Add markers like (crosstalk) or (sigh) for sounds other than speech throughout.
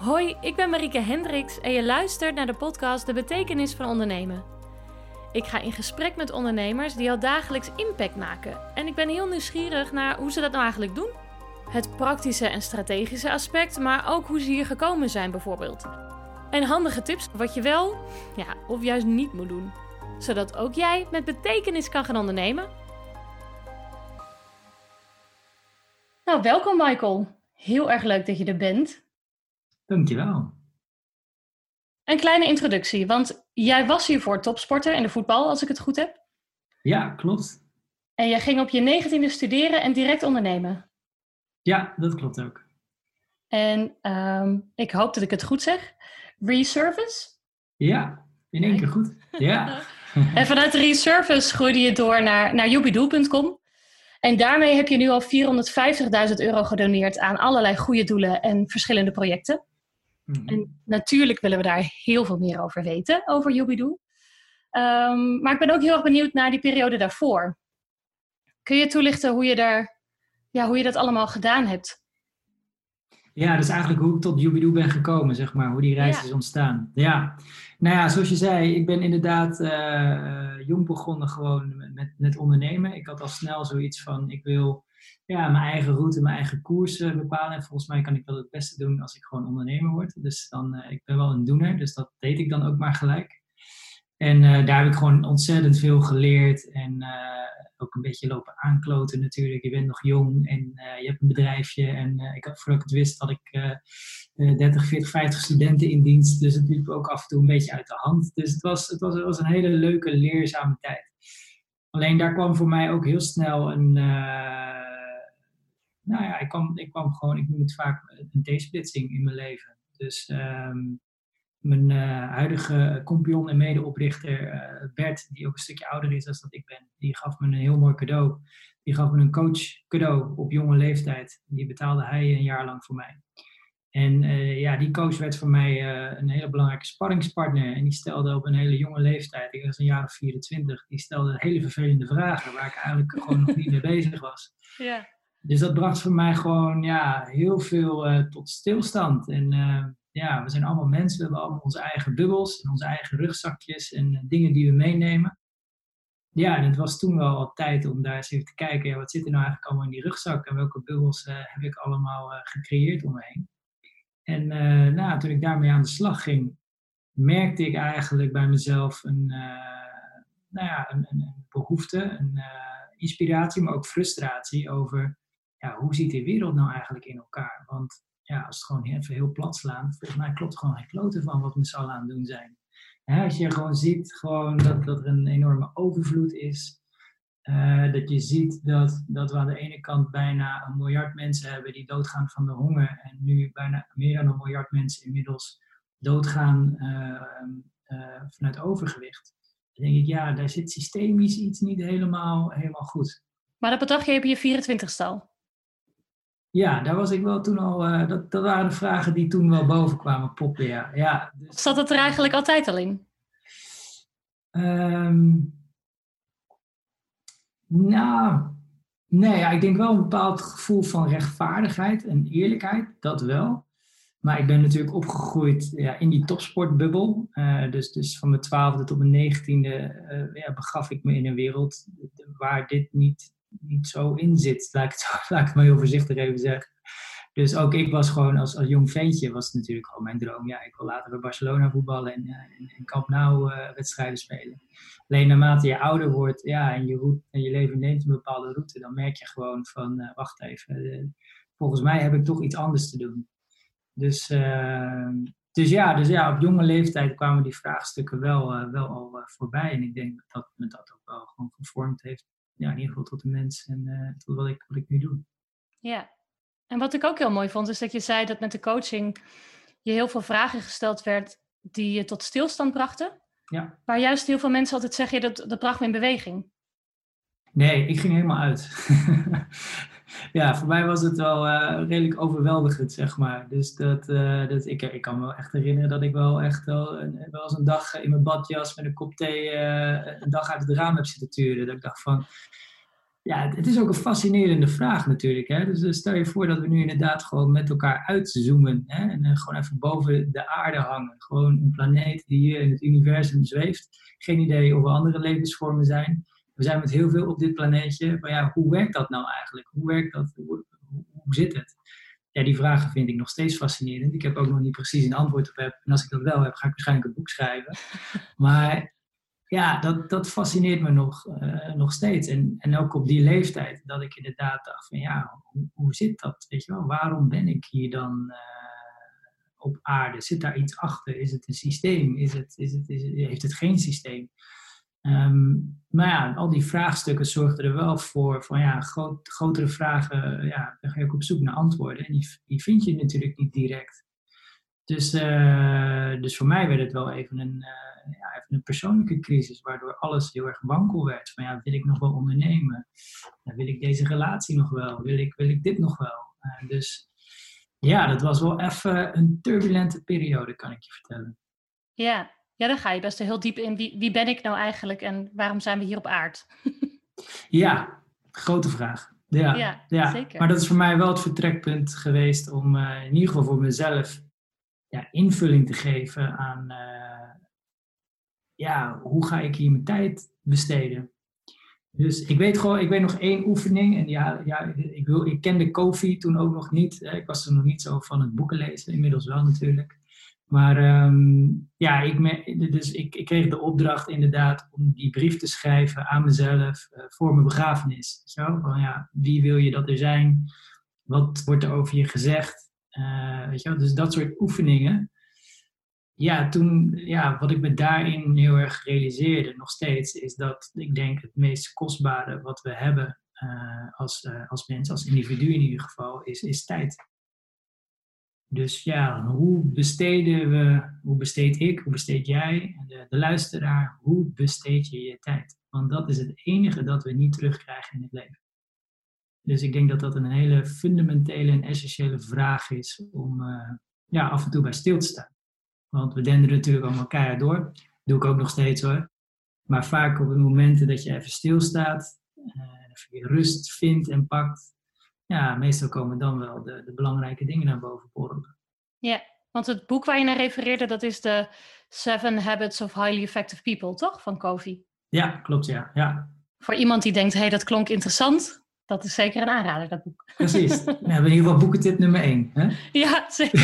Hoi, ik ben Marieke Hendricks en je luistert naar de podcast De Betekenis van Ondernemen. Ik ga in gesprek met ondernemers die al dagelijks impact maken. En ik ben heel nieuwsgierig naar hoe ze dat nou eigenlijk doen. Het praktische en strategische aspect, maar ook hoe ze hier gekomen zijn bijvoorbeeld. En handige tips wat je wel, ja, of juist niet moet doen. Zodat ook jij met betekenis kan gaan ondernemen. Nou, welkom Michael. Heel erg leuk dat je er bent. Dankjewel. Een kleine introductie, want jij was hiervoor topsporter in de voetbal, als ik het goed heb. Ja, klopt. En jij ging op je negentiende studeren en direct ondernemen. Ja, dat klopt ook. En um, ik hoop dat ik het goed zeg. Resurface? Ja, in één keer goed. Ja. (laughs) en vanuit Resurface groeide je door naar, naar jubidoel.com. En daarmee heb je nu al 450.000 euro gedoneerd aan allerlei goede doelen en verschillende projecten. Mm En natuurlijk willen we daar heel veel meer over weten, over Jubidoe. Um, maar ik ben ook heel erg benieuwd naar die periode daarvoor. Kun je toelichten hoe je, daar, ja, hoe je dat allemaal gedaan hebt? Ja, dat is eigenlijk hoe ik tot Jubidoe ben gekomen, zeg maar. Hoe die reis is ontstaan. Ja, nou ja, zoals je zei, ik ben inderdaad uh, jong begonnen gewoon met, met ondernemen. Ik had al snel zoiets van, ik wil ja, mijn eigen route, mijn eigen koers bepalen. En volgens mij kan ik dat het beste doen als ik gewoon ondernemer word. Dus dan, uh, ik ben wel een doener, dus dat deed ik dan ook maar gelijk. En uh, daar heb ik gewoon ontzettend veel geleerd en uh, ook een beetje lopen aankloten natuurlijk. Je bent nog jong en je hebt een bedrijfje. En ik had, voordat ik het wist had ik 30, 40, 50 studenten in dienst. Dus het liep ook af en toe een beetje uit de hand. Dus het was, het was, het was een hele leuke, leerzame tijd. Alleen daar kwam voor mij ook heel snel een nou ja, ik kwam, ik kwam gewoon, ik noem het vaak een T-splitsing in mijn leven. Dus um, mijn uh, huidige compagnon en medeoprichter uh, Bert, die ook een stukje ouder is dan dat ik ben, die gaf me een heel mooi cadeau. Die gaf me een coach cadeau op jonge leeftijd. Die betaalde hij een jaar lang voor mij. En uh, ja, die coach werd voor mij een hele belangrijke sparringspartner. En die stelde op een hele jonge leeftijd, ik was een jaar of 24, die stelde hele vervelende vragen waar ik eigenlijk gewoon nog niet mee bezig was. Ja. Dus dat bracht voor mij gewoon ja, heel veel uh, tot stilstand. En uh, ja, we zijn allemaal mensen, we hebben allemaal onze eigen bubbels en onze eigen rugzakjes en uh, dingen die we meenemen. Ja, en het was toen wel al tijd om daar eens even te kijken, ja, wat zit er nou eigenlijk allemaal in die rugzak en welke bubbels heb ik allemaal gecreëerd om me heen. En nou, toen ik daarmee aan de slag ging, merkte ik eigenlijk bij mezelf een, nou ja, een, een behoefte, een inspiratie, maar ook frustratie over ja, hoe ziet die wereld nou eigenlijk in elkaar? Want ja, als het gewoon even heel plat slaan, volgens mij klopt gewoon geen klote van wat we z'n aan het doen zijn. als je gewoon ziet gewoon dat, dat er een enorme overvloed is, uh, dat je ziet dat, dat we aan de ene kant bijna een miljard mensen hebben die doodgaan van de honger en nu bijna meer dan een miljard mensen inmiddels doodgaan uh, uh, vanuit overgewicht. Dan denk ik, ja, daar zit systemisch iets niet helemaal, helemaal goed. Maar dat bedacht je op je 24 stal? Ja, daar was ik wel toen al. Uh, dat, dat waren de vragen die toen wel boven kwamen poppen. Ja. Dus, Zat het er eigenlijk altijd al in? Um, nou, nee, ja, ik denk wel een bepaald gevoel van rechtvaardigheid en eerlijkheid, dat wel. Maar ik ben natuurlijk opgegroeid ja, in die topsportbubbel. Uh, dus, dus van mijn twaalfde tot mijn negentiende uh, ja, begaf ik me in een wereld waar dit niet niet zo in zit. (laughs) Laat ik, het, maar heel voorzichtig even zeggen. Dus ook ik was gewoon als, als jong ventje, was het natuurlijk gewoon mijn droom. Ja, ik wil later bij Barcelona voetballen en, en, en Camp Nou uh, wedstrijden spelen. Alleen naarmate je ouder wordt ja, en, je route, en je leven neemt een bepaalde route, dan merk je gewoon van, uh, wacht even, volgens mij heb ik toch iets anders te doen. Dus, ehm, dus, ja, dus ja, op jonge leeftijd kwamen die vraagstukken wel, wel al voorbij. En ik denk dat, dat me dat ook wel gewoon gevormd heeft ja, in ieder geval tot de mens en uh, tot wat ik, wat ik nu doe. Ja, en wat ik ook heel mooi vond, is dat je zei dat met de coaching je heel veel vragen gesteld werd die je tot stilstand brachten. Ja. Waar juist heel veel mensen altijd zeggen, dat, dat bracht me in beweging. Nee, ik ging helemaal uit. (laughs) ja, voor mij was het wel uh, redelijk overweldigend, zeg maar. Dus dat, uh, dat, ik, ik kan me wel echt herinneren dat ik wel echt wel, wel eens een dag in mijn badjas met een kop thee uh, een dag uit het raam heb zitten turen. Dat ik dacht van, ja, het is ook een fascinerende vraag natuurlijk. Hè? Dus stel je voor dat we nu inderdaad gewoon met elkaar uitzoomen. Hè? En gewoon even boven de aarde hangen. Gewoon een planeet die hier in het universum zweeft. Geen idee of er andere levensvormen zijn. We zijn met heel veel op dit planeetje. Maar ja, hoe werkt dat nou eigenlijk? Hoe werkt dat? Hoe, hoe zit het? Ja, die vragen vind ik nog steeds fascinerend. Ik heb ook nog niet precies een antwoord op heb. En als ik dat wel heb, ga ik waarschijnlijk een boek schrijven. (laughs) Maar ja, dat, dat fascineert me nog, uh, nog steeds. En, en ook op die leeftijd, dat ik inderdaad dacht van ja, hoe, hoe zit dat? Weet je wel, waarom ben ik hier dan uh, op aarde? Zit daar iets achter? Is het een systeem? Is het, is het, is het, heeft het geen systeem? Um, maar ja, al die vraagstukken zorgden er wel voor, van ja, grotere vragen, ja, daar ga je ook op zoek naar antwoorden. En die, die vind je natuurlijk niet direct. Dus, uh, dus voor mij werd het wel even een, uh, ja, even een persoonlijke crisis, waardoor alles heel erg wankel werd. Van ja, wil ik nog wel ondernemen? Ja, wil ik deze relatie nog wel? Wil ik, wil ik dit nog wel? Uh, dus ja, dat was wel even een turbulente periode, kan ik je vertellen. Ja, ja, dan ga je best heel diep in. Wie, wie ben ik nou eigenlijk en waarom zijn we hier op aard? (laughs) ja, grote vraag. Ja, ja, ja, zeker. Maar dat is voor mij wel het vertrekpunt geweest om uh, in ieder geval voor mezelf ja, invulling te geven aan uh, ja, hoe ga ik hier mijn tijd besteden. Dus ik weet gewoon, ik weet nog één oefening. En ja, ja ik, wil, ik kende Kofi toen ook nog niet. Ik was er nog niet zo van het boeken lezen, inmiddels wel natuurlijk. Maar um, ja, ik, dus ik, kreeg de opdracht inderdaad om die brief te schrijven aan mezelf uh, voor mijn begrafenis. Zo, van ja, wie wil je dat er zijn? Wat wordt er over je gezegd? Uh, weet je wel? Dus dat soort oefeningen. Ja, toen, ja, wat ik me daarin heel erg realiseerde, nog steeds, is dat ik denk het meest kostbare wat we hebben uh, als, als mens, als individu in ieder geval, is, is tijd. Dus ja, hoe besteden we, hoe besteed ik, hoe besteed jij, de, de luisteraar, hoe besteed je je tijd? Want dat is het enige dat we niet terugkrijgen in het leven. Dus ik denk dat dat een hele fundamentele en essentiële vraag is om uh, ja, af en toe bij stil te staan. Want we denderen natuurlijk allemaal keihard door. Dat doe ik ook nog steeds hoor. Maar vaak op de momenten dat je even stilstaat, uh, je rust vindt en pakt, ja, meestal komen dan wel de, de belangrijke dingen naar boven borrelen. Ja, want het boek waar je naar refereerde, dat is de Seven Habits of Highly Effective People, toch? Van Covey. Ja, klopt, ja. ja. Voor iemand die denkt, hé, hey, dat klonk interessant, dat is zeker een aanrader, dat boek. Precies. (laughs) We hebben in ieder geval boekentip nummer één. Hè? Ja, zeker.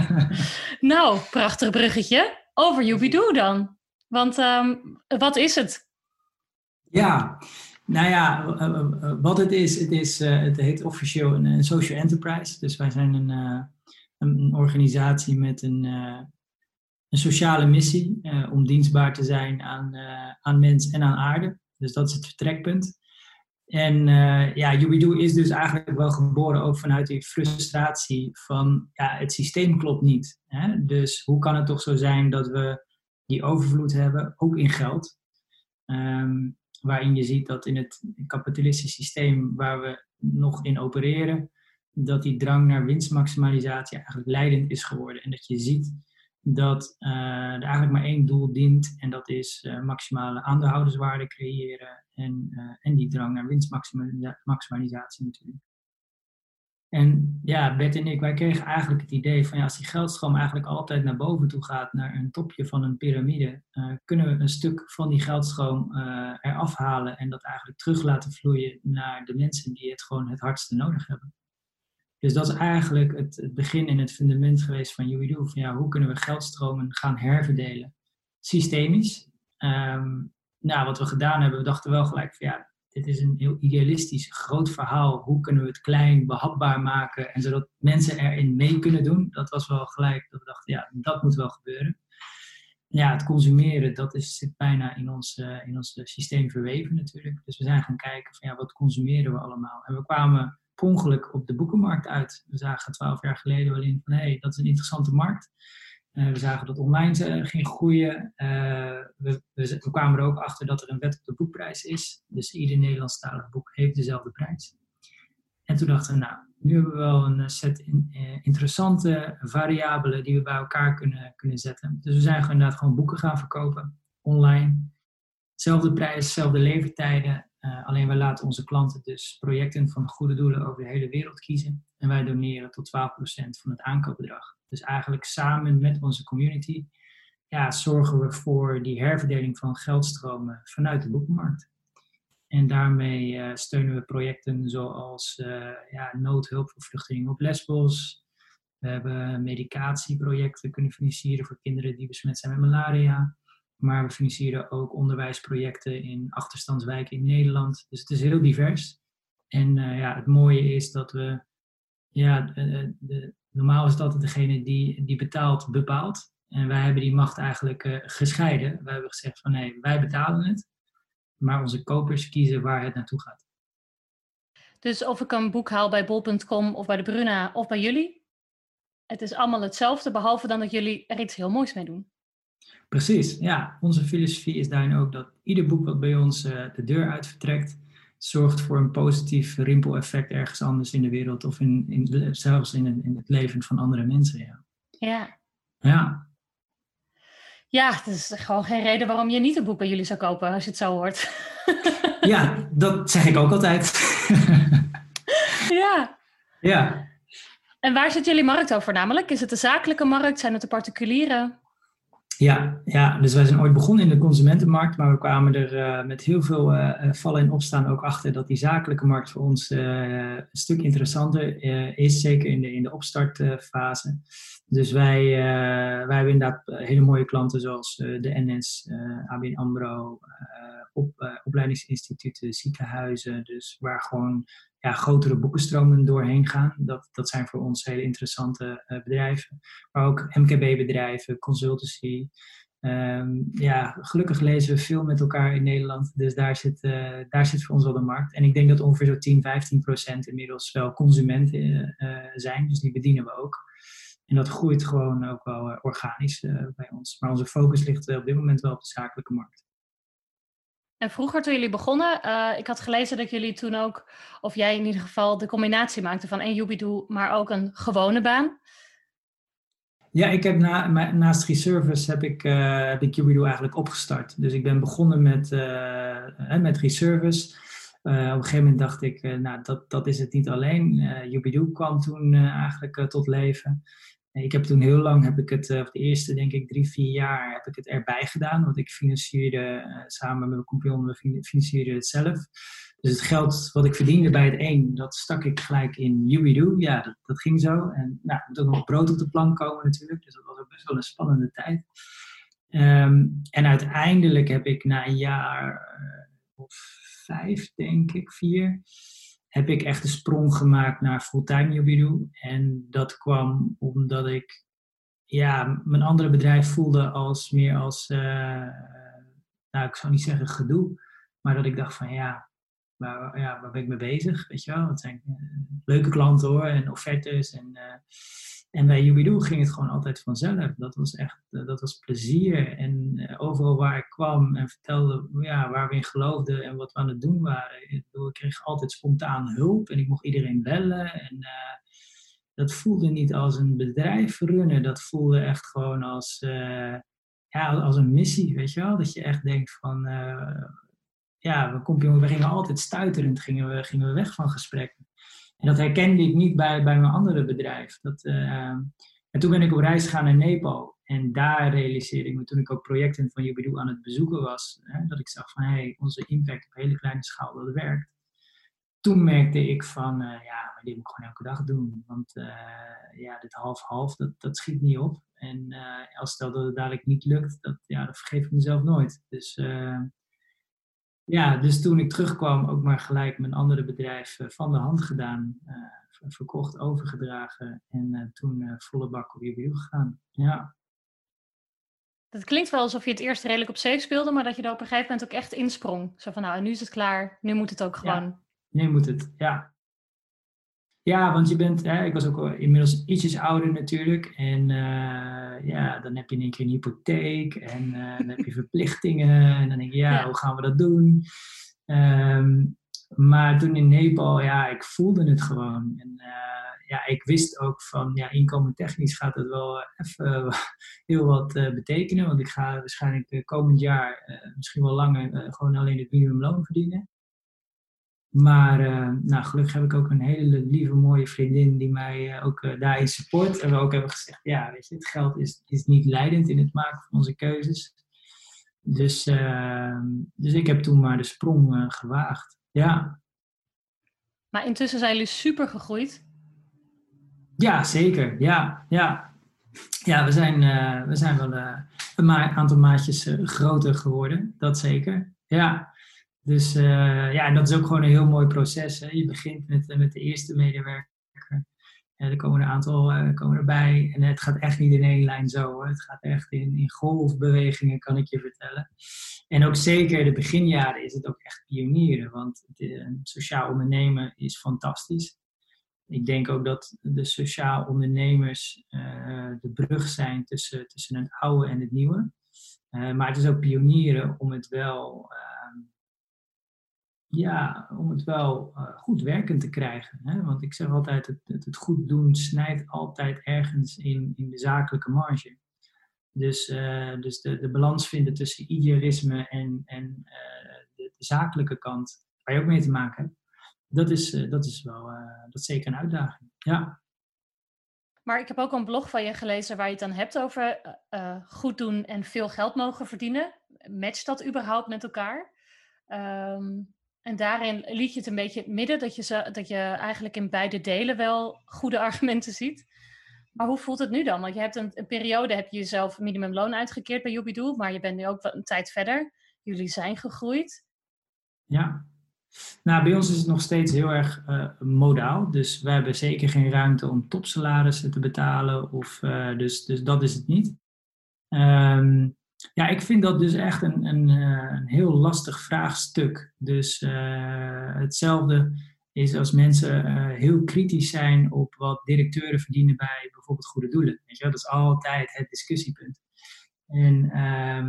(laughs) nou, prachtig bruggetje. Over Doe dan. Want um, wat is het? Ja, nou ja, eh, eh, eh, wat het is, het, is, het heet officieel een, social enterprise. Dus wij zijn een, een organisatie met een, een sociale missie om dienstbaar te zijn aan, aan mens en aan aarde. Dus dat is het vertrekpunt. En uh, ja, Yubidu is dus eigenlijk wel geboren ook vanuit die frustratie van ja, het systeem klopt niet. Hè? Dus hoe kan het toch zo zijn dat we die overvloed hebben, ook in geld. Um, waarin je ziet dat in het kapitalistische systeem waar we nog in opereren, dat die drang naar winstmaximalisatie eigenlijk leidend is geworden. En dat je ziet dat uh, er eigenlijk maar één doel dient en dat is uh, maximale aandeelhouderswaarde creëren en, uh, en die drang naar winstmaximalisatie natuurlijk. En ja, Bert en ik, wij kregen eigenlijk het idee van ja, als die geldstroom eigenlijk altijd naar boven toe gaat, naar een topje van een piramide, uh, kunnen we een stuk van die geldstroom uh, eraf halen en dat eigenlijk terug laten vloeien naar de mensen die het gewoon het hardste nodig hebben. Dus dat is eigenlijk het, begin en het fundament geweest van UWDO. Van ja, hoe kunnen we geldstromen gaan herverdelen? Systemisch. Um, nou, wat we gedaan hebben, we dachten wel gelijk van ja, dit is een heel idealistisch groot verhaal. Hoe kunnen we het klein behapbaar maken en zodat mensen erin mee kunnen doen? Dat was wel gelijk dat we dachten, ja, dat moet wel gebeuren. Ja, het consumeren, dat is, zit bijna in ons, uh, in ons systeem verweven natuurlijk. Dus we zijn gaan kijken van ja, wat consumeren we allemaal? En we kwamen per ongeluk op de boekenmarkt uit. We zagen twaalf jaar geleden wel in van hé, hey, dat is een interessante markt. Uh, we zagen dat online uh, ging groeien. We, we, we, kwamen er ook achter dat er een wet op de boekprijs is. Dus ieder Nederlandstalig boek heeft dezelfde prijs. En toen dachten we, nou, nu hebben we wel een set in, interessante variabelen die we bij elkaar kunnen, kunnen zetten. Dus we zijn gewoon inderdaad gewoon boeken gaan verkopen, online. Zelfde prijs, zelfde levertijden. Alleen wij laten onze klanten dus projecten van goede doelen over de hele wereld kiezen. En wij doneren tot 12% van het aankoopbedrag. Dus eigenlijk samen met onze community ja, zorgen we voor die herverdeling van geldstromen vanuit de boekmarkt. En daarmee uh, steunen we projecten zoals uh, ja, noodhulp voor vluchtelingen op Lesbos. We hebben medicatieprojecten kunnen financieren voor kinderen die besmet zijn met malaria. Maar we financieren ook onderwijsprojecten in achterstandswijken in Nederland. Dus het is heel divers. En uh, ja, het mooie is dat we, ja, de, de, normaal is dat degene die, die betaalt, bepaalt. En wij hebben die macht eigenlijk gescheiden. Wij hebben gezegd van nee, wij betalen het. Maar onze kopers kiezen waar het naartoe gaat. Dus of ik een boek haal bij bol.com of bij de Bruna of bij jullie. Het is allemaal hetzelfde, behalve dan dat jullie er iets heel moois mee doen. Precies, ja. Onze filosofie is daarin ook dat ieder boek wat bij ons uh, de deur uit vertrekt, zorgt voor een positief rimpeleffect ergens anders in de wereld of in, in, zelfs in, in het leven van andere mensen. Ja. ja. Ja. Ja, het is gewoon geen reden waarom je niet een boek bij jullie zou kopen als je het zo hoort. (laughs) ja, dat zeg ik ook altijd. (laughs) ja. Ja. En waar zit jullie markt over namelijk? Is het de zakelijke markt? Zijn het de particulieren? Ja, ja, dus wij zijn ooit begonnen in de consumentenmarkt, maar we kwamen er uh, met heel veel uh, vallen en opstaan ook achter dat die zakelijke markt voor ons een stuk interessanter is, zeker in de, in de opstartfase. Dus wij, wij hebben inderdaad hele mooie klanten zoals de NS, ABN AMRO, op, opleidingsinstituten, ziekenhuizen, dus waar gewoon ja, grotere boekenstromen doorheen gaan. Dat, dat zijn voor ons hele interessante uh, bedrijven. Maar ook MKB-bedrijven, consultancy. Um, ja, gelukkig lezen we veel met elkaar in Nederland. Dus daar zit, uh, daar zit voor ons wel de markt. En ik denk dat ongeveer zo 10, 15 procent inmiddels wel consumenten zijn. Dus die bedienen we ook. En dat groeit gewoon ook wel organisch bij ons. Maar onze focus ligt op dit moment wel op de zakelijke markt. En vroeger toen jullie begonnen, uh, ik had gelezen dat jullie toen ook, of jij in ieder geval, de combinatie maakte van een Jubidoo, maar ook een gewone baan. Ja, ik heb na, naast Reservice heb ik, uh, heb ik Jubidoo eigenlijk opgestart. Dus ik ben begonnen met, uh, met Reservice. op een gegeven moment dacht ik, nou dat, dat is het niet alleen. Uh, kwam toen eigenlijk tot leven. Ik heb toen heel lang, heb ik het, uh, de eerste denk ik drie, vier jaar, heb ik het erbij gedaan. Want ik financierde uh, samen met mijn compagnon, we financierden het zelf. Dus het geld wat ik verdiende bij het een, dat stak ik gelijk in Yubido. Ja, dat, ging zo. En nou, er moet ook nog brood op de plank komen natuurlijk. Dus dat was ook best wel een spannende tijd. Um, en uiteindelijk heb ik na een jaar of vijf, denk ik, vier heb ik echt een sprong gemaakt naar fulltime Yubidu. En dat kwam omdat ik ja, mijn andere bedrijf voelde als meer als, uh, nou ik zou niet zeggen gedoe, maar dat ik dacht van ja, waar, ja, waar ben ik mee bezig? Weet je wel, het zijn uh, leuke klanten hoor en offertes en... Uh, en bij Jubidoo ging het gewoon altijd vanzelf. Dat was echt, eh, dat was plezier. En eh, overal waar ik kwam en vertelde ja, waar we in geloofden en wat we aan het doen waren. Ik, kreeg altijd spontaan hulp en ik mocht iedereen bellen. En dat voelde niet als een bedrijf runnen. Dat voelde echt gewoon als, ja, als een missie, weet je wel. Dat je echt denkt van, ja, we, we gingen altijd stuiterend gingen we, gingen we weg van gesprekken. En dat herkende ik niet bij, bij mijn andere bedrijf. Dat, uh, en toen ben ik op reis gegaan naar Nepal. En daar realiseerde ik me, toen ik ook projecten van Jubidoo aan het bezoeken was, hè, dat ik zag van, hé, hey, onze impact op hele kleine schaal, dat werkt. Toen merkte ik van, uh, ja, maar dit moet ik gewoon elke dag doen. Want uh, ja, dit half-half, dat, dat schiet niet op. En als stel dat het dadelijk niet lukt, dat, ja, dat vergeef ik mezelf nooit. Dus ja, dus toen ik terugkwam, ook maar gelijk mijn andere bedrijf eh, van de hand gedaan. Uh, verkocht, overgedragen en uh, toen volle bak op wiel gegaan. Ja. Dat klinkt wel alsof je het eerst redelijk op safe speelde, maar dat je er op een gegeven moment ook echt insprong. Zo van, nou, en nu is het klaar, nu moet het ook gewoon. Ja, nu moet het, ja. Ja, want je bent, hè, ik was ook inmiddels ietsjes ouder natuurlijk. En uh, ja, dan heb je in één keer een hypotheek en uh, dan heb je (laughs) verplichtingen. En dan denk je, ja, hoe gaan we dat doen? Um, maar toen in Nepal, ja, ik voelde het gewoon. En uh, ja, ik wist ook van, ja, inkomen technisch gaat het wel even (laughs) heel wat betekenen. Want ik ga waarschijnlijk komend jaar, misschien wel langer, gewoon alleen het minimumloon verdienen. Maar uh, nou, gelukkig heb ik ook een hele lieve, mooie vriendin die mij uh, ook uh, daarin support. En we ook hebben gezegd, ja, weet je, het geld is, is niet leidend in het maken van onze keuzes. Dus, ehm, dus ik heb toen maar de sprong gewaagd. Ja. Maar intussen zijn jullie super gegroeid. Ja, zeker. Ja, ja. ja we, zijn, we zijn wel een aantal maatjes groter geworden. Dat zeker. Ja. Dus uh, ja, en dat is ook gewoon een heel mooi proces. Hè. Je begint met, eh, met de eerste medewerker. En er komen een aantal uh, komen erbij. En het gaat echt niet in één lijn zo. Het gaat echt in, in golfbewegingen, kan ik je vertellen. En ook zeker de beginjaren is het ook echt pionieren. Want het, sociaal ondernemen is fantastisch. Ik denk ook dat de sociaal ondernemers de brug zijn tussen, tussen het oude en het nieuwe. maar het is ook pionieren om het wel ja, om het wel uh, goed werkend te krijgen. Hè? Want ik zeg altijd, het, het, goed doen snijdt altijd ergens in, in de zakelijke marge. Dus, uh, dus de, de balans vinden tussen idealisme en, en uh, de, zakelijke kant, waar je ook mee te maken hebt, dat is, dat is wel dat zeker een uitdaging. Ja. Maar ik heb ook een blog van je gelezen waar je het dan hebt over goed doen en veel geld mogen verdienen. Matcht dat überhaupt met elkaar? Um, en daarin liet je het een beetje midden, dat je, dat je eigenlijk in beide delen wel goede (laughs) argumenten ziet. Maar hoe voelt het nu dan? Want je hebt een, een periode, heb je jezelf minimumloon uitgekeerd bij Jobidoe, maar je bent nu ook een tijd verder. Jullie zijn gegroeid. Ja, nou, bij ons is het nog steeds heel erg uh, modaal. Dus we hebben zeker geen ruimte om topsalarissen te betalen. Of, uh, dus, dus dat is het niet. Um, ja, ik vind dat dus echt een, een, eh, een heel lastig vraagstuk. Dus uh, hetzelfde is als mensen uh, heel kritisch zijn op wat directeuren verdienen bij bijvoorbeeld goede doelen. Weet je, dat is altijd het discussiepunt. En, uh,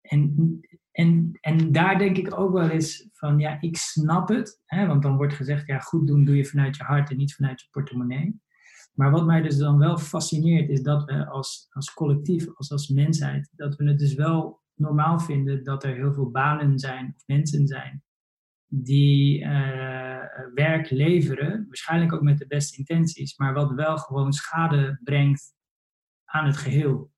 en, en, en daar denk ik ook wel eens van, ja, ik snap het. Hè, want dan wordt gezegd, ja, goed doen doe je vanuit je hart en niet vanuit je portemonnee. Maar wat mij dus dan wel fascineert, is dat we als, als collectief, als, als mensheid, dat we het dus wel normaal vinden dat er heel veel banen zijn of mensen zijn die uh, werk leveren, waarschijnlijk ook met de beste intenties, maar wat wel gewoon schade brengt aan het geheel.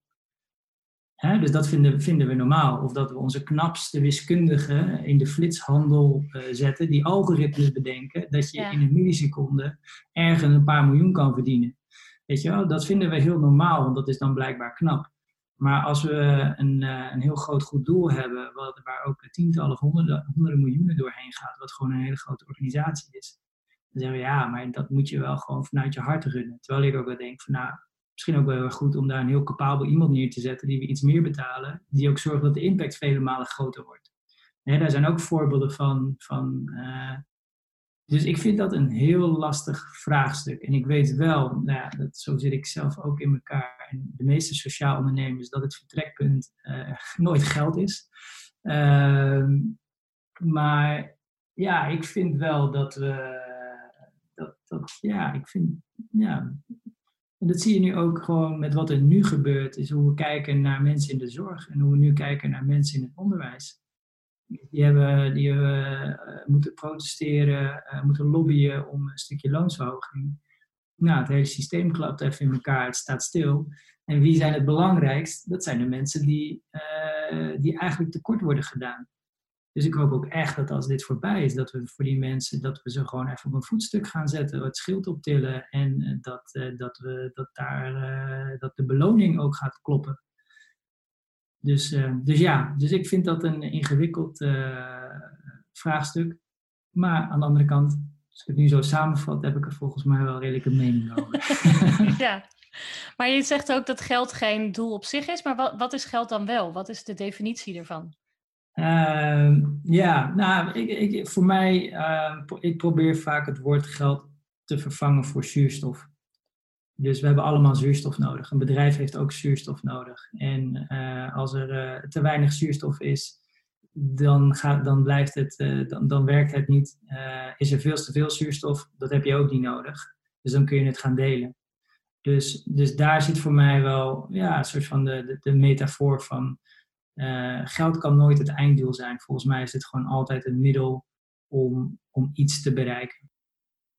Dus dat vinden, vinden we normaal. Of dat we onze knapste wiskundigen in de flitshandel uh, zetten, die algoritmes bedenken, dat je in een milliseconde ergens een paar miljoen kan verdienen. Weet je wel, dat vinden we heel normaal, want dat is dan blijkbaar knap. Maar als we een, uh, een heel groot goed doel hebben, wat, waar ook tientallen of honderden, honderden miljoenen doorheen gaat, wat gewoon een hele grote organisatie is, dan zeggen we ja, maar dat moet je wel gewoon vanuit je hart runnen. Terwijl ik ook wel denk van nou, misschien ook wel heel goed om daar een heel capabel iemand neer te zetten die we iets meer betalen, die ook zorgt dat de impact vele malen groter wordt. daar zijn ook voorbeelden van. van uh, dus ik vind dat een heel lastig vraagstuk. En ik weet wel, nou ja, dat, zo zit ik zelf ook in elkaar. En de meeste sociaal ondernemers, dat het vertrekpunt uh, (laughs) nooit geld is. Uh, maar ja, ik vind wel dat we. Dat, dat, ja, ik vind. Ja, en dat zie je nu ook gewoon met wat er nu gebeurt, is hoe we kijken naar mensen in de zorg en hoe we nu kijken naar mensen in het onderwijs. Die hebben, die uh, moeten protesteren, uh, moeten lobbyen om een stukje loonsverhoging. Nou, het hele systeem klapt even in elkaar, het staat stil. En wie zijn het belangrijkst? Dat zijn de mensen die, uh, die eigenlijk tekort worden gedaan. Dus ik hoop ook echt dat als dit voorbij is, dat we voor die mensen, dat we ze gewoon even op een voetstuk gaan zetten, het schild optillen en eh, dat, uh, dat, we, dat, daar, uh, dat de beloning ook gaat kloppen. Dus, dus ja, dus ik vind dat een ingewikkeld vraagstuk. Maar aan de andere kant, als ik het nu zo samenvat, heb ik er volgens mij wel redelijk een mening over. (laughs) (laughs) ja, maar je zegt ook dat geld geen doel op zich is, maar wat, wat is geld dan wel? Wat is de definitie ervan? Uh, ja, nou, ik, ik, voor mij, uh, ik probeer vaak het woord geld te vervangen voor zuurstof. Dus we hebben allemaal zuurstof nodig. Een bedrijf heeft ook zuurstof nodig. En uh, als er uh, te weinig zuurstof is, dan, gaat, dan, blijft het, uh, dan, dan werkt het niet. is er veel te veel zuurstof, dat heb je ook niet nodig. Dus dan kun je het gaan delen. Dus, dus daar zit voor mij wel ja, een soort van de, de metafoor van uh, geld kan nooit het einddoel zijn. Volgens mij is het gewoon altijd een middel om, om iets te bereiken.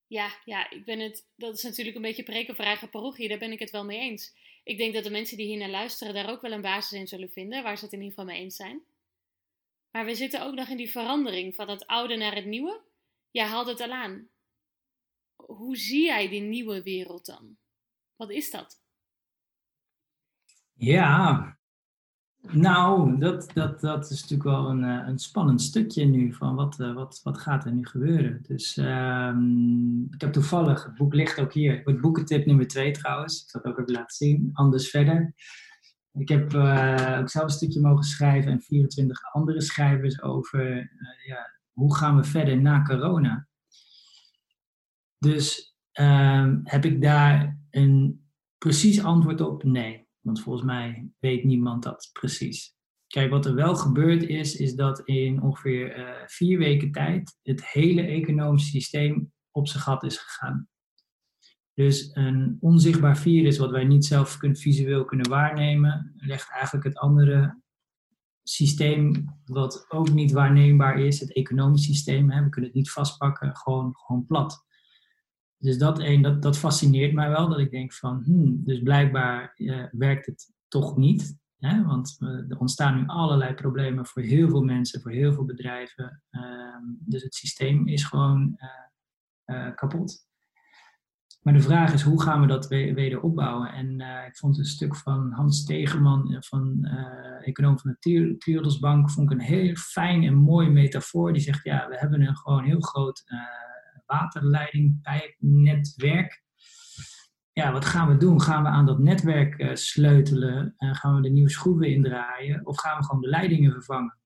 Ja, ja, ik ben het. Dat is natuurlijk een beetje preken voor eigen parochie. Daar ben ik het wel mee eens. Ik denk dat de mensen die hier naar luisteren daar ook wel een basis in zullen vinden, waar ze het in ieder geval mee eens zijn. Maar we zitten ook nog in die verandering van het oude naar het nieuwe. Jij haalt het al aan. Hoe zie jij die nieuwe wereld dan? Wat is dat? Ja, nou, dat, dat, dat is natuurlijk wel een, eh, een spannend stukje nu van wat, eh, wat, wat gaat er nu gebeuren. Dus um, ik heb toevallig, het boek ligt ook hier, het boekentip nummer 2 trouwens, ik zal het ook even laten zien, Anders Verder. Ik heb uh, ook zelf een stukje mogen schrijven en 24 andere schrijvers over ja, hoe gaan we verder na corona. Dus um, heb ik daar een precies antwoord op? Nee. Want volgens mij weet niemand dat precies. Kijk, wat er wel gebeurd is, is dat in ongeveer uh, vier weken tijd het hele economische systeem op zijn gat is gegaan. Dus een onzichtbaar virus, wat wij niet zelf kunnen, visueel kunnen waarnemen, legt eigenlijk het andere systeem, wat ook niet waarneembaar is, het economisch systeem, hè, we kunnen het niet vastpakken, gewoon, gewoon plat. Dus dat, een, dat, dat fascineert mij wel, dat ik denk van, hmm, dus blijkbaar uh, werkt het toch niet. Hè? Want uh, er ontstaan nu allerlei problemen voor heel veel mensen, voor heel veel bedrijven. Uh, dus het systeem is gewoon eh, kapot. Maar de vraag is, hoe gaan we dat we, opbouwen? En ik vond een stuk van Hans Tegeman, van econoom van de Triodosbank, vond ik een heel fijn en mooi metafoor. Die zegt, ja, we hebben een gewoon heel groot waterleiding, pijpnetwerk. Ja, wat gaan we doen? Gaan we aan dat netwerk uh, sleutelen? en gaan we de nieuwe schroeven indraaien? Of gaan we gewoon de leidingen vervangen?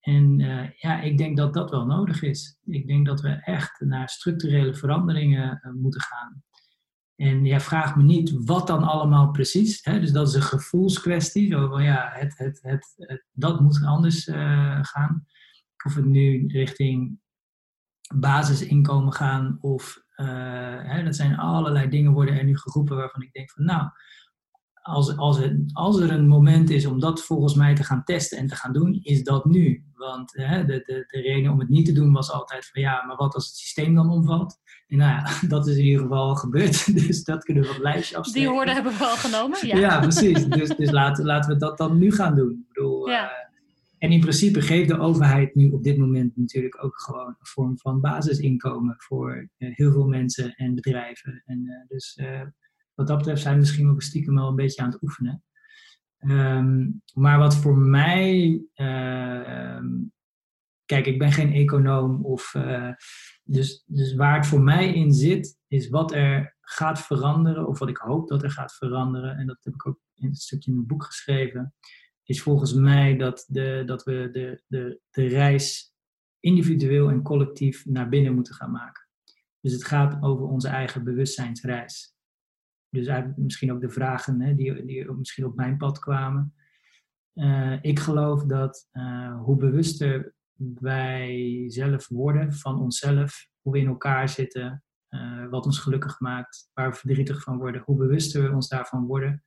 En uh, ja, ik denk dat dat wel nodig is. Ik denk dat we echt naar structurele veranderingen uh, moeten gaan. En ja, vraag me niet wat dan allemaal precies. Hè? Dus dat is een gevoelskwestie. Zo ja, het, het, het dat moet anders gaan. Of het nu richting basisinkomen gaan of uh, hè, dat zijn allerlei dingen worden er nu geroepen waarvan ik denk van nou, als, als, het, als er een moment is om dat volgens mij te gaan testen en te gaan doen, is dat nu. Want hè, de, de, de reden om het niet te doen was altijd van ja, maar wat als het systeem dan omvalt? En nou ja, (laughs) dat is in ieder geval gebeurd. (laughs) Dus dat kunnen we op het lijstje afsteken. Die woorden hebben we al genomen. Ja, ja precies. Dus, dus laten, laten we dat dan nu gaan doen. Ik bedoel, ja. En in principe geeft de overheid nu op dit moment natuurlijk ook gewoon een vorm van basisinkomen voor uh, heel veel mensen en bedrijven. En uh, dus uh, wat dat betreft zijn we misschien ook stiekem wel een beetje aan het oefenen. Um, maar wat voor mij, ehm, kijk, ik ben geen econoom of, dus, dus waar het voor mij in zit, is wat er gaat veranderen, of wat ik hoop dat er gaat veranderen. En dat heb ik ook in het stukje in mijn boek geschreven is volgens mij dat, de, dat we de, de, de reis individueel en collectief naar binnen moeten gaan maken. Dus het gaat over onze eigen bewustzijnsreis. Dus misschien ook de vragen hè, die, die misschien op mijn pad kwamen. Uh, ik geloof dat uh, hoe bewuster wij zelf worden van onszelf, hoe we in elkaar zitten, uh, wat ons gelukkig maakt, waar we verdrietig van worden, hoe bewuster we ons daarvan worden,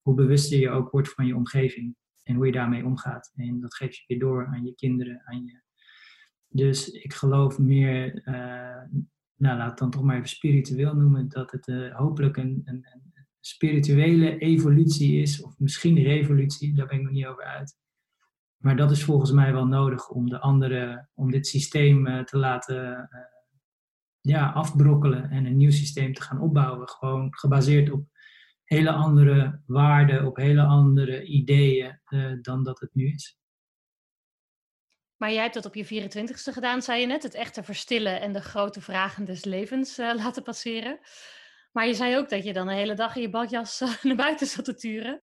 hoe bewuster je ook wordt van je omgeving en hoe je daarmee omgaat. En dat geef je weer door aan je kinderen, aan je. Dus ik geloof meer, uh, nou laat het dan toch maar even spiritueel noemen, dat het uh, hopelijk een, een, spirituele evolutie is, of misschien revolutie, daar ben ik nog niet over uit. Maar dat is volgens mij wel nodig om de andere, om dit systeem uh, te laten ja, afbrokkelen en een nieuw systeem te gaan opbouwen. Gewoon gebaseerd op hele andere waarden, op hele andere ideeën uh, dan dat het nu is. Maar jij hebt dat op je 24ste gedaan, zei je net. Het echte verstillen en de grote vragen des levens uh, (laughs) laten passeren. Maar je zei ook dat je dan de hele dag in je badjas uh, (laughs) naar buiten zat te turen.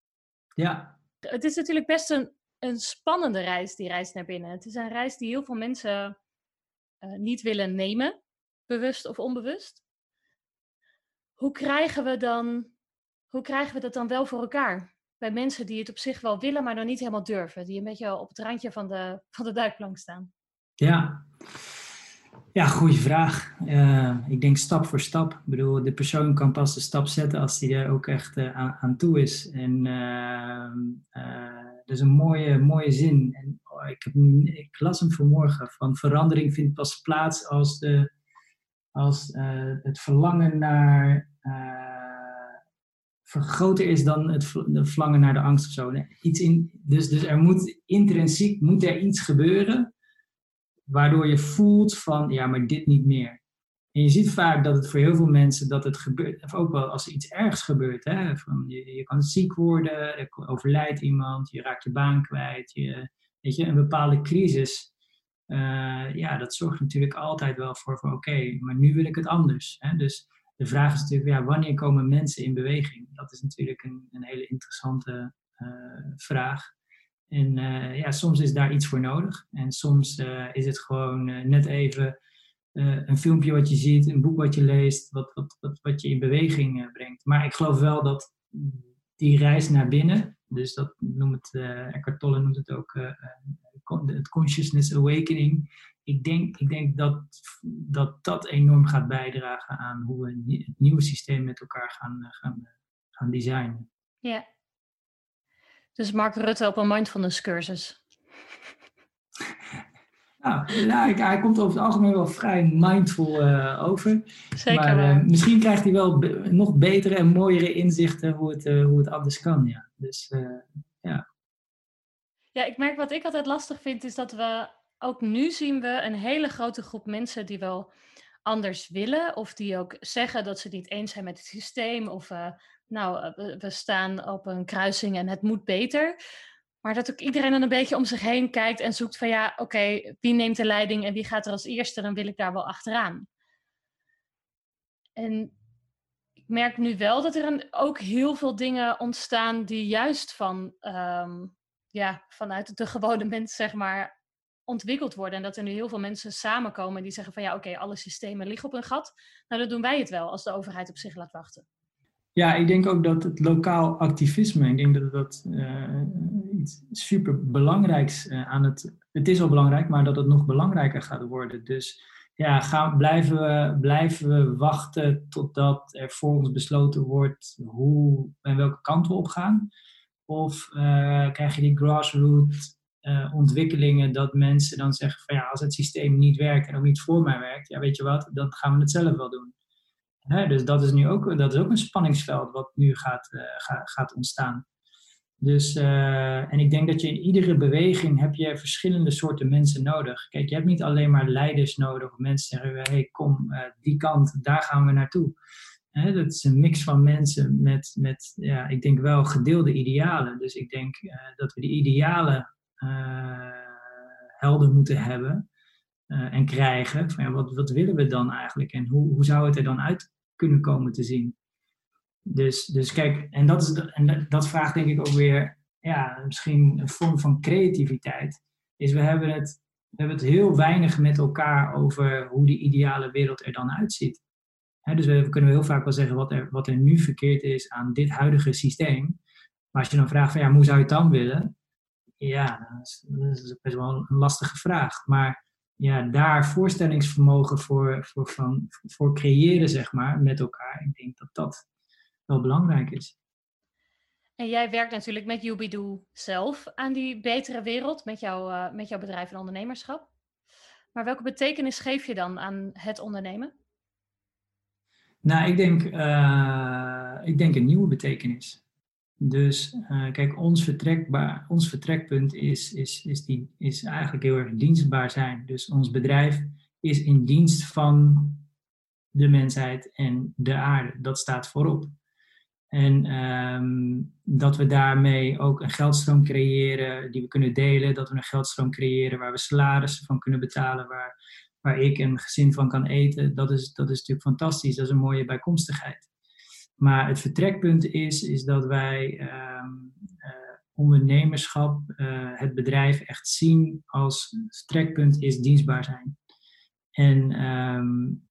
Ja. Het is natuurlijk best een, een spannende reis, die reis naar binnen. Het is een reis die heel veel mensen niet willen nemen, bewust of onbewust. Hoe krijgen we dan hoe krijgen we dat dan wel voor elkaar? Bij mensen die het op zich wel willen, maar nog niet helemaal durven. Die een beetje op het randje van de, (laughs) van de duikplank staan. Ja, ja goede vraag. Uh, ik denk stap voor stap. Ik bedoel, de persoon kan pas de stap zetten als hij er ook echt uh, aan, toe is. En uh, dat is een mooie, mooie zin. En oh, ik, heb, ik las hem vanmorgen, van verandering vindt pas plaats als, de, als het verlangen naar groter is dan het de naar de angst. Iets in, dus, dus er moet intrinsiek moet er iets gebeuren waardoor je voelt van ja, maar dit niet meer. En je ziet vaak dat het voor heel veel mensen dat het gebeurt, of ook wel als er iets ergs gebeurt. Hè, van je, je kan ziek worden, er overlijdt iemand, je raakt je baan kwijt, je, weet je, een bepaalde crisis. Uh, ja, dat zorgt natuurlijk altijd wel voor van oké, maar nu wil ik het anders. Hè? Dus de vraag is natuurlijk, ja, wanneer komen mensen in beweging? Dat is natuurlijk een, een hele interessante uh, vraag. En uh, ja, soms is daar iets voor nodig. En soms is het gewoon net even een filmpje wat je ziet, een boek wat je leest, wat, wat, wat, wat je in beweging brengt. Maar ik geloof wel dat die reis naar binnen, dus dat noemt het, Eckhart Tolle noemt het ook het consciousness awakening. Ik denk, ik denk dat, dat dat enorm gaat bijdragen aan hoe we het nieuwe systeem met elkaar gaan, gaan, gaan designen. Ja. Dus Mark Rutte op een mindfulness cursus. (laughs) Nou, nou hij komt over het algemeen wel vrij mindful uh, over. Zeker. Maar uh, misschien krijgt hij wel nog betere en mooiere inzichten hoe het, uh, hoe het anders kan. Ja. Dus ja. Ja, ik merk wat ik altijd lastig vind, is dat we ook nu zien we een hele grote groep mensen die wel anders willen. Of die ook zeggen dat ze het niet eens zijn met het systeem. Of nou, we staan op een kruising en het moet beter. Maar dat ook iedereen dan een beetje om zich heen kijkt en zoekt van ja, oké, wie neemt de leiding en wie gaat er als eerste, dan wil ik daar wel achteraan. En ik merk nu wel dat er ook heel veel dingen ontstaan die juist van, um, ja, vanuit de gewone mens, zeg maar, ontwikkeld worden. En dat er nu heel veel mensen samenkomen die zeggen van ja, oké, alle systemen liggen op een gat. Nou, dan doen wij het wel als de overheid op zich laat wachten. Ja, ik denk ook dat het lokaal activisme, ik denk dat dat uh, iets super belangrijks uh, aan het. Het is al belangrijk, maar dat het nog belangrijker gaat worden. Dus ja, gaan, blijven, we, blijven we wachten totdat er voor ons besloten wordt hoe en welke kant we op gaan? Of uh, krijg je die grassroots ontwikkelingen dat mensen dan zeggen van ja, als het systeem niet werkt en ook niet voor mij werkt, ja, weet je wat, dan gaan we het zelf wel doen dus dat is nu ook, dat is ook een spanningsveld wat nu gaat, uh, gaat ontstaan. Dus, uh, en ik denk dat je in iedere beweging heb je verschillende soorten mensen nodig. Kijk, je hebt niet alleen maar leiders nodig. Mensen zeggen, hey, kom, die kant, daar gaan we naartoe. Hè, dat is een mix van mensen met, met ja, ik denk wel gedeelde idealen. Dus ik denk dat we die idealen helder moeten hebben. en krijgen. Van, ja, wat, wat willen we dan eigenlijk en hoe, hoe zou het er dan uit kunnen komen te zien. Dus, dus kijk, en dat, is, en dat vraagt denk ik ook weer, ja, misschien een vorm van creativiteit. Is we hebben het, we hebben het heel weinig met elkaar over hoe die ideale wereld er dan uitziet. dus we, kunnen heel vaak wel zeggen wat er, wat er nu verkeerd is aan dit huidige systeem. Maar als je dan vraagt van ja, hoe zou je het dan willen? Ja, dat is, dat is best wel een lastige vraag. Maar ja, daar voorstellingsvermogen voor, voor, van, voor creëren, zeg maar, met elkaar. Ik denk dat dat wel belangrijk is. En jij werkt natuurlijk met Yubido zelf aan die betere wereld met, jou, uh, met jouw bedrijf en ondernemerschap. Maar welke betekenis geef je dan aan het ondernemen? Nou, ik denk, uh, ik denk een nieuwe betekenis. Dus uh, kijk, ons, ons vertrekpunt is, is, is, die, is eigenlijk heel erg dienstbaar zijn. Dus ons bedrijf is in dienst van de mensheid en de aarde. Dat staat voorop. En um, dat we daarmee ook een geldstroom creëren die we kunnen delen. Dat we een geldstroom creëren waar we salarissen van kunnen betalen. Waar, waar ik en mijn gezin van kan eten. Dat is, dat is natuurlijk fantastisch. Dat is een mooie bijkomstigheid. Maar het vertrekpunt is, is dat wij uh, ondernemerschap, uh, het bedrijf echt zien als vertrekpunt is dienstbaar zijn. En um,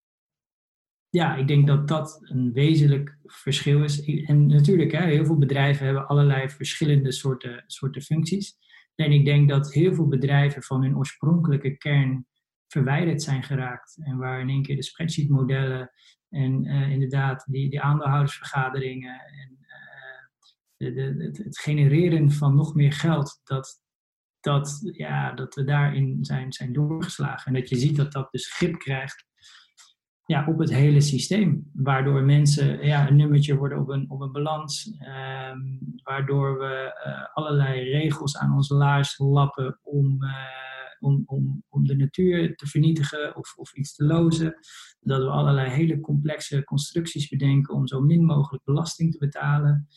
ja, ik denk dat dat een wezenlijk verschil is. En natuurlijk, hè, heel veel bedrijven hebben allerlei verschillende soorten, soorten functies. En ik denk dat heel veel bedrijven van hun oorspronkelijke kern verwijderd zijn geraakt. En waar in één keer de spreadsheet-modellen en uh, inderdaad, die, die aandeelhoudersvergaderingen en uh, de, de, het, genereren van nog meer geld, dat dat, ja, dat we daarin zijn, zijn doorgeslagen. En dat je ziet dat dat dus grip krijgt ja, op het hele systeem. Waardoor mensen ja, een nummertje worden op een, op een balans. Ehm, waardoor we uh, allerlei regels aan onze laars lappen om, om, om, om de natuur te vernietigen of, of iets te lozen. Dat we allerlei hele complexe constructies bedenken om zo min mogelijk belasting te betalen.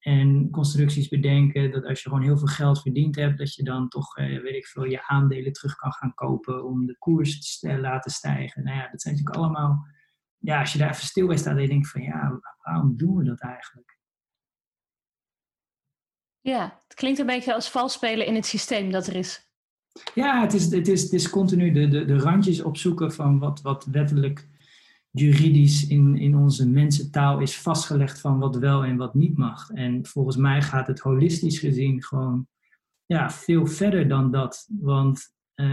En constructies bedenken dat als je gewoon heel veel geld verdiend hebt, dat je dan toch, eh, weet ik veel, je aandelen terug kan gaan kopen om de koers te laten stijgen. Nou ja, dat zijn natuurlijk allemaal, ja, als je daar even stil bij staat, dan denk je van, ja, waarom doen we dat eigenlijk? Ja, het klinkt een beetje als vals spelen in het systeem dat er is. Ja, het is, het is, het is continu de, de, de randjes opzoeken van wat, wat wettelijk juridisch in, in onze mensentaal is vastgelegd van wat wel en wat niet mag. En volgens mij gaat het holistisch gezien gewoon ja, veel verder dan dat. Want uh,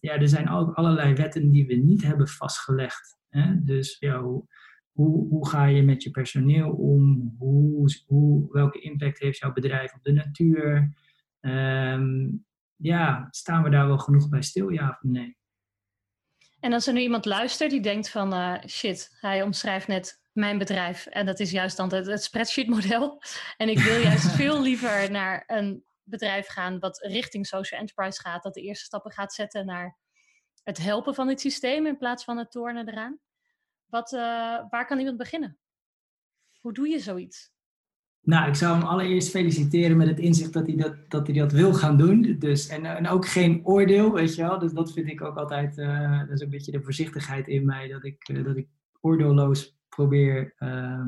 ja, er zijn ook allerlei wetten die we niet hebben vastgelegd. Hè? Dus ja, hoe, hoe, hoe ga je met je personeel om? Hoe, hoe, welke impact heeft jouw bedrijf op de natuur? Um, ja, staan we daar wel genoeg bij stil, ja of nee? En als er nu iemand luistert die denkt van uh, shit, hij omschrijft net mijn bedrijf en dat is juist dan het, het spreadsheet model. (laughs) En ik wil juist (laughs) veel liever naar een bedrijf gaan wat richting social enterprise gaat, dat de eerste stappen gaat zetten naar het helpen van het systeem in plaats van het tornen eraan. Wat, uh, waar kan iemand beginnen? Hoe doe je zoiets? Nou, ik zou hem allereerst feliciteren met het inzicht dat hij dat, dat, hij dat wil gaan doen. Dus, en, en ook geen oordeel, weet je wel. Dus dat vind ik ook altijd, uh, dat is een beetje de voorzichtigheid in mij, dat ik, uh, dat ik oordeelloos probeer, uh,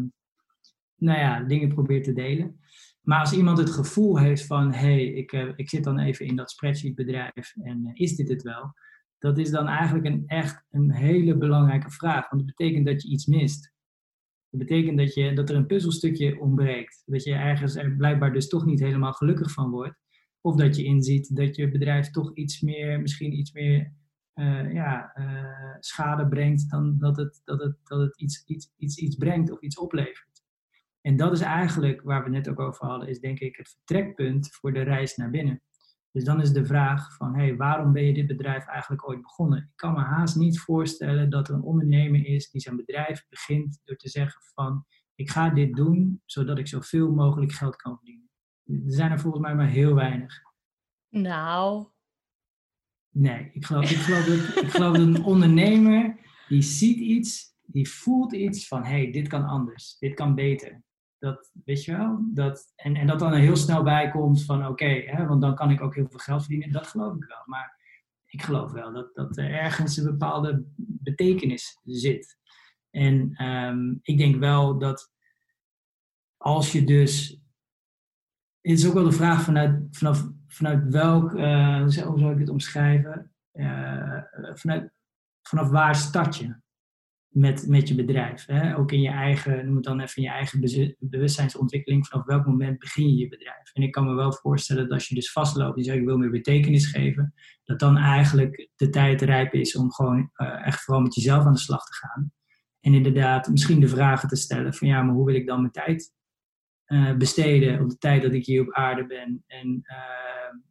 nou ja, dingen probeer te delen. Maar als iemand het gevoel heeft van, hé, hey, ik, ik zit dan even in dat spreadsheet-bedrijf en is dit het wel? Dat is dan eigenlijk een, echt een hele belangrijke vraag. Want dat betekent dat je iets mist. Dat betekent dat, je, dat er een puzzelstukje ontbreekt. Dat je ergens er blijkbaar dus toch niet helemaal gelukkig van wordt. Of dat je inziet dat je bedrijf toch iets meer, misschien iets meer uh, ja, uh, schade brengt dan dat het, dat het, dat het iets, iets, iets, iets brengt of iets oplevert. En dat is eigenlijk waar we net ook over hadden, is denk ik het vertrekpunt voor de reis naar binnen. Dus dan is de vraag van, hey, waarom ben je dit bedrijf eigenlijk ooit begonnen? Ik kan me haast niet voorstellen dat er een ondernemer is die zijn bedrijf begint door te zeggen van, ik ga dit doen zodat ik zoveel mogelijk geld kan verdienen. Er zijn er volgens mij maar heel weinig. Nou. Nee, ik geloof, ik geloof, dat, ik geloof dat een ondernemer die ziet iets, die voelt iets van, hey, dit kan anders, dit kan beter. Dat, weet je wel? Dat, en, en dat dan heel snel bij komt van oké, want dan kan ik ook heel veel geld verdienen. Dat geloof ik wel. Maar ik geloof wel dat, dat er ergens een bepaalde betekenis zit. En um, ik denk wel dat als je dus. Het is ook wel de vraag vanuit, vanaf, vanuit welk. Uh, hoe zou ik dit omschrijven? Uh, vanuit, vanaf waar start je? Met, met je bedrijf. Hè? Ook in je eigen, noem het dan even je eigen bewustzijnsontwikkeling. Vanaf welk moment begin je je bedrijf? En ik kan me wel voorstellen dat als je dus vastloopt en zegt ik wil meer betekenis geven, dat dan eigenlijk de tijd rijp is om gewoon uh, echt vooral met jezelf aan de slag te gaan. En inderdaad misschien de vragen te stellen van ja, maar hoe wil ik dan mijn tijd uh, besteden op de tijd dat ik hier op aarde ben? En uh,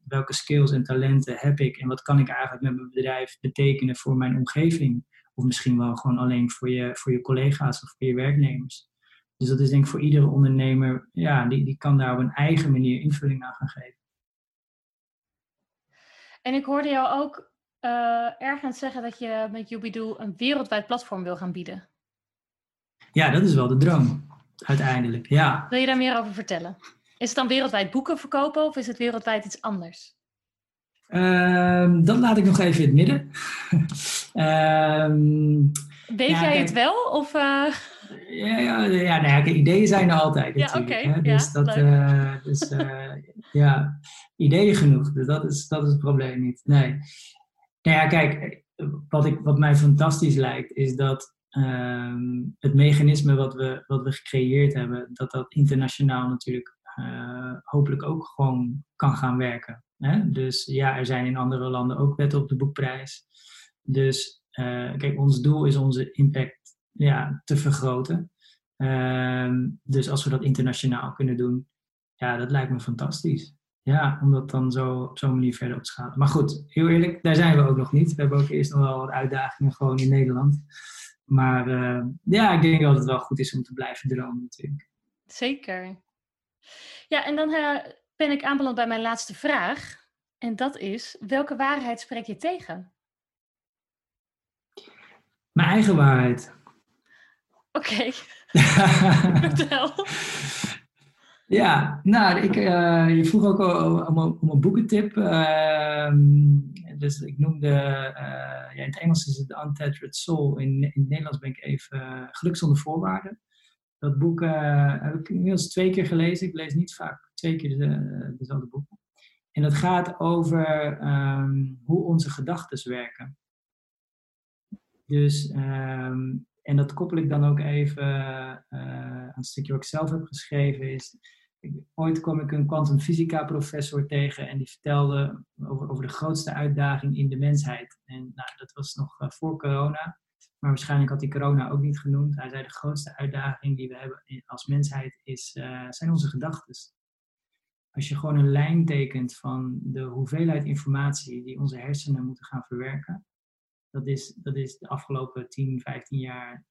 welke skills en talenten heb ik? En wat kan ik eigenlijk met mijn bedrijf betekenen voor mijn omgeving? Of misschien wel gewoon alleen voor je, voor je collega's of voor je werknemers. Dus dat is denk ik voor iedere ondernemer, ja, die, die kan daar op een eigen manier invulling aan gaan geven. En ik hoorde jou ook uh, ergens zeggen dat je met Jubidoe een wereldwijd platform wil gaan bieden. Ja, dat is wel de droom, uiteindelijk, ja. Wil je daar meer over vertellen? Is het dan wereldwijd boeken verkopen of is het wereldwijd iets anders? Um, dat laat ik nog even in het midden. um, (laughs) Weet ja, jij kijk, het wel? Of, uh... Ja, ja, ja, nou ja ideeën zijn er altijd ja, natuurlijk. Okay, dus ja, dat, uh, dus, uh, (laughs) ja, ideeën genoeg. Dus dat is, dat is het probleem niet. Nee. Nou ja, kijk, wat, ik, wat mij fantastisch lijkt, is dat um, het mechanisme wat we, wat we gecreëerd hebben, dat dat internationaal natuurlijk hopelijk ook gewoon kan gaan werken. Dus ja, er zijn in andere landen ook wetten op de boekprijs. Dus uh, kijk, ons doel is onze impact ja, te vergroten. Uh, dus als we dat internationaal kunnen doen, ja, dat lijkt me fantastisch. ja, om dat dan zo op zo'n manier verder op te schalen. Maar goed, heel eerlijk, daar zijn we ook nog niet. We hebben ook eerst nog wel wat uitdagingen gewoon in Nederland. Maar uh, ja, ik denk dat het wel goed is om te blijven dromen natuurlijk. Zeker. Ja, en dan uh, ben ik aanbeland bij mijn laatste vraag. En dat is, welke waarheid spreek je tegen? Mijn eigen waarheid. Oké. Okay. (laughs) Vertel. Ja, nou, ik, uh, je vroeg ook om, om een boekentip. Uh, dus ik noemde, uh, ja, in het Engels is het The Untethered Soul. In, in het Nederlands ben ik even uh, Geluk zonder voorwaarden. Dat boek heb ik inmiddels twee keer gelezen. Ik lees niet vaak twee keer de, dezelfde boeken. En dat gaat over um, hoe onze gedachten werken. Dus um, en dat koppel ik dan ook even uh, aan het stukje wat ik zelf heb geschreven. Is, ooit kwam ik een kwantumfysica professor tegen en die vertelde over, over de grootste uitdaging in de mensheid. En nou, dat was nog uh, voor corona, maar waarschijnlijk had hij corona ook niet genoemd. Hij zei de grootste uitdaging die we hebben als mensheid is, uh, zijn onze gedachten. Als je gewoon een lijn tekent van de hoeveelheid informatie die onze hersenen moeten gaan verwerken, dat is, dat is de afgelopen 10, 15 jaar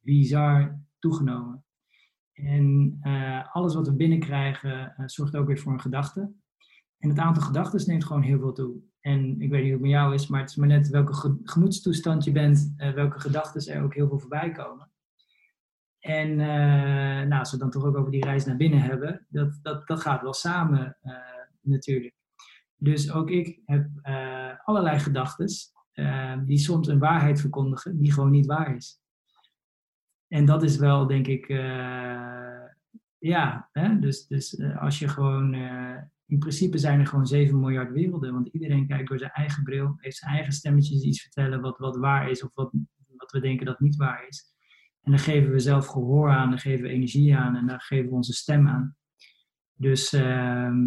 bizar toegenomen. En uh, alles wat we binnenkrijgen uh, zorgt ook weer voor een gedachte. En het aantal gedachten neemt gewoon heel veel toe. En ik weet niet hoe het met jou is, maar het is maar net welke gemoedstoestand je bent, uh, welke gedachten er ook heel veel voorbij komen. En nou, als we dan toch ook over die reis naar binnen hebben, dat, dat, dat gaat wel samen natuurlijk. Dus ook ik heb allerlei gedachten uh, die soms een waarheid verkondigen die gewoon niet waar is. En dat is wel, denk ik, uh, ja, hè? dus, dus uh, als je gewoon, uh, in principe zijn er gewoon 7 miljard werelden, want iedereen kijkt door zijn eigen bril, heeft zijn eigen stemmetjes iets vertellen wat, wat waar is of wat, wat we denken dat niet waar is. En dan geven we zelf gehoor aan, dan geven we energie aan en dan geven we onze stem aan. Dus ehm,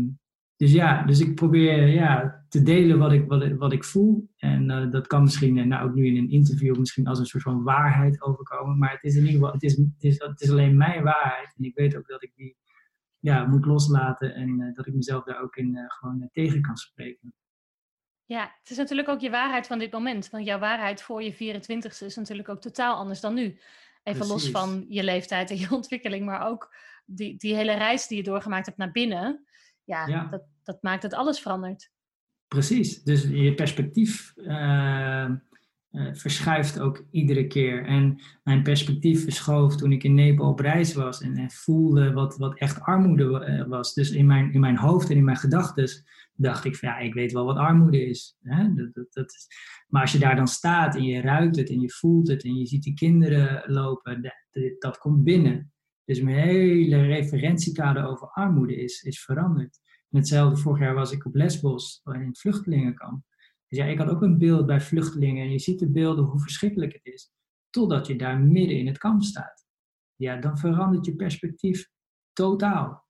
dus ja, dus ik probeer ja, te delen wat ik, wat, wat ik voel. En uh, dat kan misschien, uh, nou ook nu in een interview, misschien als een soort van waarheid overkomen. Maar het is in ieder geval, het is, het is, het is alleen mijn waarheid. En ik weet ook dat ik die ja, moet loslaten en uh, dat ik mezelf daar ook in gewoon tegen kan spreken. Ja, het is natuurlijk ook je waarheid van dit moment. Want jouw waarheid voor je 24ste is natuurlijk ook totaal anders dan nu. Even Precies. los van je leeftijd en je (laughs) ontwikkeling, maar ook die, die hele reis die je doorgemaakt hebt naar binnen ja, Dat, dat maakt het alles verandert. Precies, dus je perspectief uh, uh, verschuift ook iedere keer. En mijn perspectief verschoof toen ik in Nepal op reis was en, en voelde wat, wat echt armoede eh, was. Dus in mijn, in mijn hoofd en in mijn gedachten dacht ik van ja, ik weet wel wat armoede is. Hè? Dat, dat, dat is. Maar als je daar dan staat en je ruikt het en je voelt het en je ziet die kinderen lopen, dat, dat komt binnen. Dus mijn hele referentiekader over armoede is, is veranderd. En hetzelfde, vorig jaar was ik op Lesbos in het vluchtelingenkamp. Dus ja, ik had ook een beeld bij vluchtelingen en je ziet de beelden hoe verschrikkelijk het is. Totdat je daar midden in het kamp staat. Ja, dan verandert je perspectief totaal.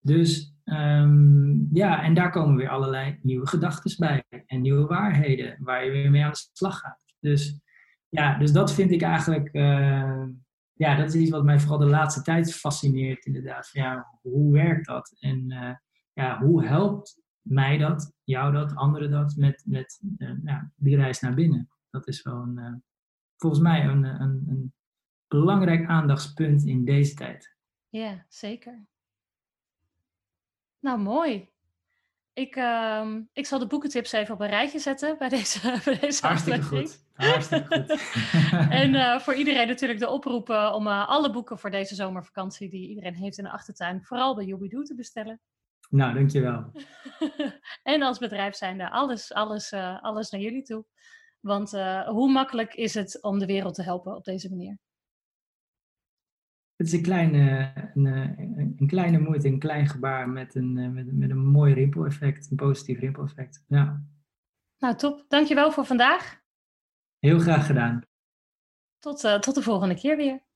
Dus um, ja, en daar komen weer allerlei nieuwe gedachten bij en nieuwe waarheden waar je weer mee aan de slag gaat. Dus ja, dus dat vind ik eigenlijk. Uh, ja, dat is iets wat mij vooral de laatste tijd fascineert, inderdaad. Ja, hoe werkt dat? En uh, ja, hoe helpt mij dat, jou dat, anderen dat met, met uh, ja, die reis naar binnen? Dat is wel een, uh, volgens mij een, een, een belangrijk aandachtspunt in deze tijd. Ja, zeker. Nou, mooi. Ik, uh, ik zal de boekentips even op een rijtje zetten bij deze, (laughs) bij deze Hartstikke goed. Hartstikke goed. (laughs) en (laughs) voor iedereen natuurlijk de oproep om alle boeken voor deze zomervakantie die iedereen heeft in de achtertuin, vooral bij Jobbidoo te bestellen. Nou, dankjewel. (laughs) en als bedrijf zijnde alles, alles, uh, alles naar jullie toe. Want hoe makkelijk is het om de wereld te helpen op deze manier? Het is een kleine, een, een, kleine moeite, een klein gebaar met een, met, met een mooi rimpel-effect, een positief rimpel-effect. Ja. Nou, top. Dankjewel voor vandaag. Heel graag gedaan. Tot, uh, tot de volgende keer weer.